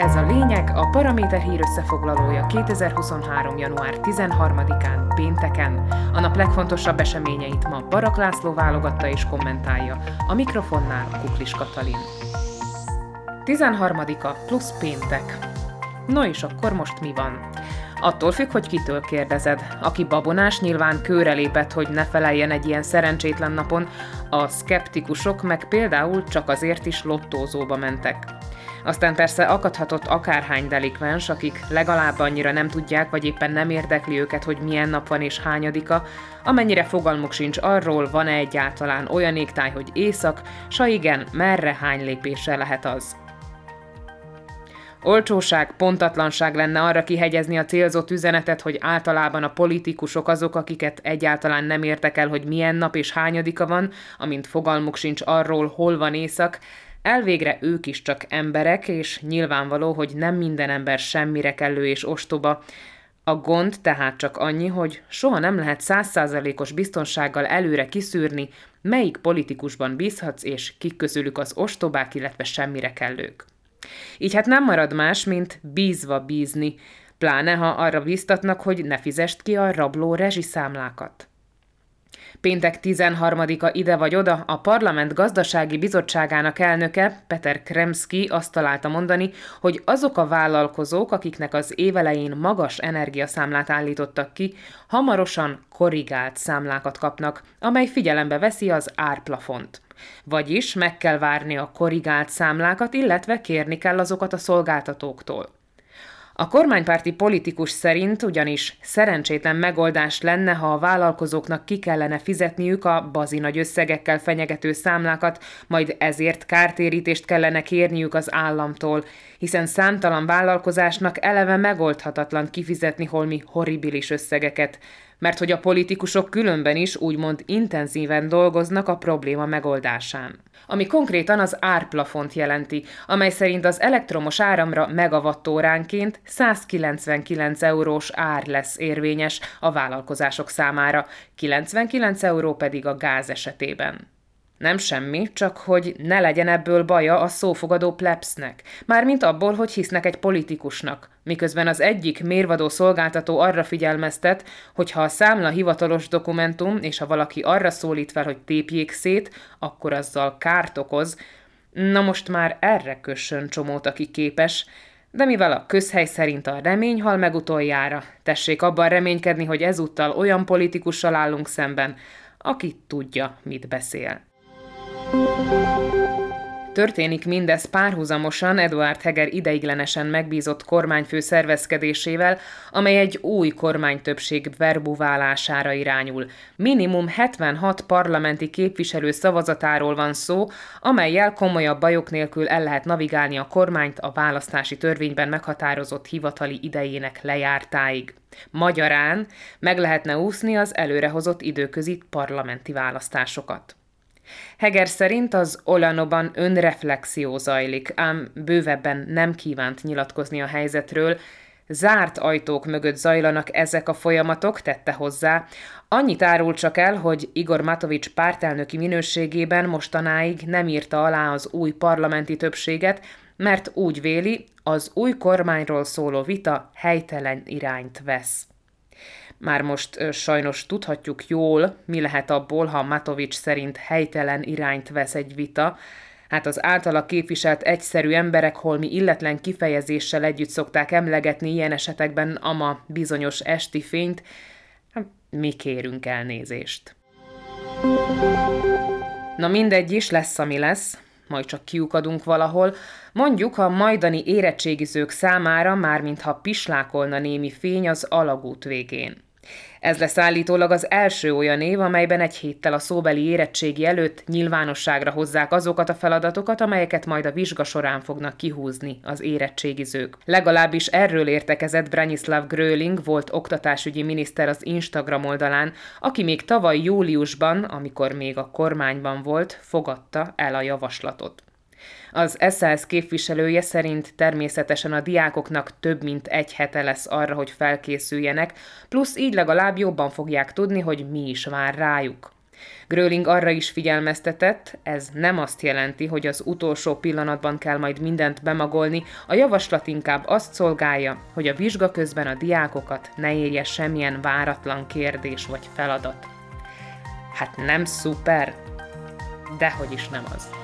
Ez a lényeg a Paraméter hír összefoglalója 2023. január 13-án, pénteken. A nap legfontosabb eseményeit ma Barak László válogatta és kommentálja. A mikrofonnál Kuklis Katalin. 13-a plusz péntek. No és akkor most mi van? Attól függ, hogy kitől kérdezed. Aki babonás, nyilván kőre lépett, hogy ne feleljen egy ilyen szerencsétlen napon, a szkeptikusok meg például csak azért is lottózóba mentek. Aztán persze akadhatott akárhány delikvens, akik legalább annyira nem tudják, vagy éppen nem érdekli őket, hogy milyen nap van és hányadika, amennyire fogalmuk sincs arról, van-e egyáltalán olyan égtáj, hogy éjszak, s ha igen, merre hány lépésre lehet az. Olcsóság, pontatlanság lenne arra kihegyezni a célzott üzenetet, hogy általában a politikusok azok, akiket egyáltalán nem értek el, hogy milyen nap és hányadika van, amint fogalmuk sincs arról, hol van éjszak, Elvégre ők is csak emberek, és nyilvánvaló, hogy nem minden ember semmire kellő és ostoba. A gond tehát csak annyi, hogy soha nem lehet százszázalékos biztonsággal előre kiszűrni, melyik politikusban bízhatsz, és kik közülük az ostobák, illetve semmire kellők. Így hát nem marad más, mint bízva bízni, pláne ha arra bíztatnak, hogy ne fizest ki a rabló rezsiszámlákat. Péntek 13-a ide vagy oda a Parlament Gazdasági Bizottságának elnöke, Peter Kremski azt találta mondani, hogy azok a vállalkozók, akiknek az évelején magas energiaszámlát állítottak ki, hamarosan korrigált számlákat kapnak, amely figyelembe veszi az árplafont. Vagyis meg kell várni a korrigált számlákat, illetve kérni kell azokat a szolgáltatóktól. A kormánypárti politikus szerint ugyanis szerencsétlen megoldás lenne, ha a vállalkozóknak ki kellene fizetniük a bazi nagy összegekkel fenyegető számlákat, majd ezért kártérítést kellene kérniük az államtól, hiszen számtalan vállalkozásnak eleve megoldhatatlan kifizetni holmi horribilis összegeket, mert hogy a politikusok különben is úgymond intenzíven dolgoznak a probléma megoldásán. Ami konkrétan az árplafont jelenti, amely szerint az elektromos áramra megawattóránként 199 eurós ár lesz érvényes a vállalkozások számára, 99 euró pedig a gáz esetében. Nem semmi, csak hogy ne legyen ebből baja a szófogadó plebsnek, mármint abból, hogy hisznek egy politikusnak, miközben az egyik mérvadó szolgáltató arra figyelmeztet, hogy ha a számla hivatalos dokumentum, és ha valaki arra szólít fel, hogy tépjék szét, akkor azzal kárt okoz, na most már erre kössön csomót, aki képes, de mivel a közhely szerint a remény hal meg utoljára, tessék abban reménykedni, hogy ezúttal olyan politikussal állunk szemben, aki tudja, mit beszél. Történik mindez párhuzamosan Eduard Heger ideiglenesen megbízott kormányfő szervezkedésével, amely egy új kormánytöbbség verbuválására irányul. Minimum 76 parlamenti képviselő szavazatáról van szó, amelyel komolyabb bajok nélkül el lehet navigálni a kormányt a választási törvényben meghatározott hivatali idejének lejártáig. Magyarán meg lehetne úszni az előrehozott időközi parlamenti választásokat. Heger szerint az Olanoban önreflexió zajlik, ám bővebben nem kívánt nyilatkozni a helyzetről, zárt ajtók mögött zajlanak ezek a folyamatok, tette hozzá. Annyit árul csak el, hogy Igor Matovics pártelnöki minőségében mostanáig nem írta alá az új parlamenti többséget, mert úgy véli, az új kormányról szóló vita helytelen irányt vesz. Már most sajnos tudhatjuk jól, mi lehet abból, ha Matovics szerint helytelen irányt vesz egy vita, Hát az általa képviselt egyszerű emberek holmi illetlen kifejezéssel együtt szokták emlegetni ilyen esetekben ama bizonyos esti fényt, hát mi kérünk elnézést. Na mindegy is, lesz, ami lesz, majd csak kiukadunk valahol, mondjuk a majdani érettségizők számára már mintha pislákolna némi fény az alagút végén. Ez lesz állítólag az első olyan év, amelyben egy héttel a szóbeli érettségi előtt nyilvánosságra hozzák azokat a feladatokat, amelyeket majd a vizsga során fognak kihúzni az érettségizők. Legalábbis erről értekezett Branislav Gröling volt oktatásügyi miniszter az Instagram oldalán, aki még tavaly júliusban, amikor még a kormányban volt, fogadta el a javaslatot. Az SZSZ képviselője szerint természetesen a diákoknak több mint egy hete lesz arra, hogy felkészüljenek, plusz így legalább jobban fogják tudni, hogy mi is vár rájuk. Gröling arra is figyelmeztetett, ez nem azt jelenti, hogy az utolsó pillanatban kell majd mindent bemagolni, a javaslat inkább azt szolgálja, hogy a vizsga közben a diákokat ne érje semmilyen váratlan kérdés vagy feladat. Hát nem szuper, dehogy is nem az.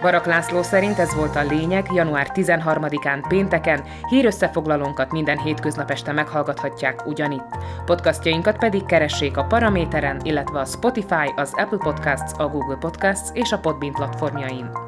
Barak László szerint ez volt a lényeg, január 13-án pénteken, hírösszefoglalónkat minden hétköznap este meghallgathatják ugyanitt. Podcastjainkat pedig keressék a Paraméteren, illetve a Spotify, az Apple Podcasts, a Google Podcasts és a Podbean platformjain.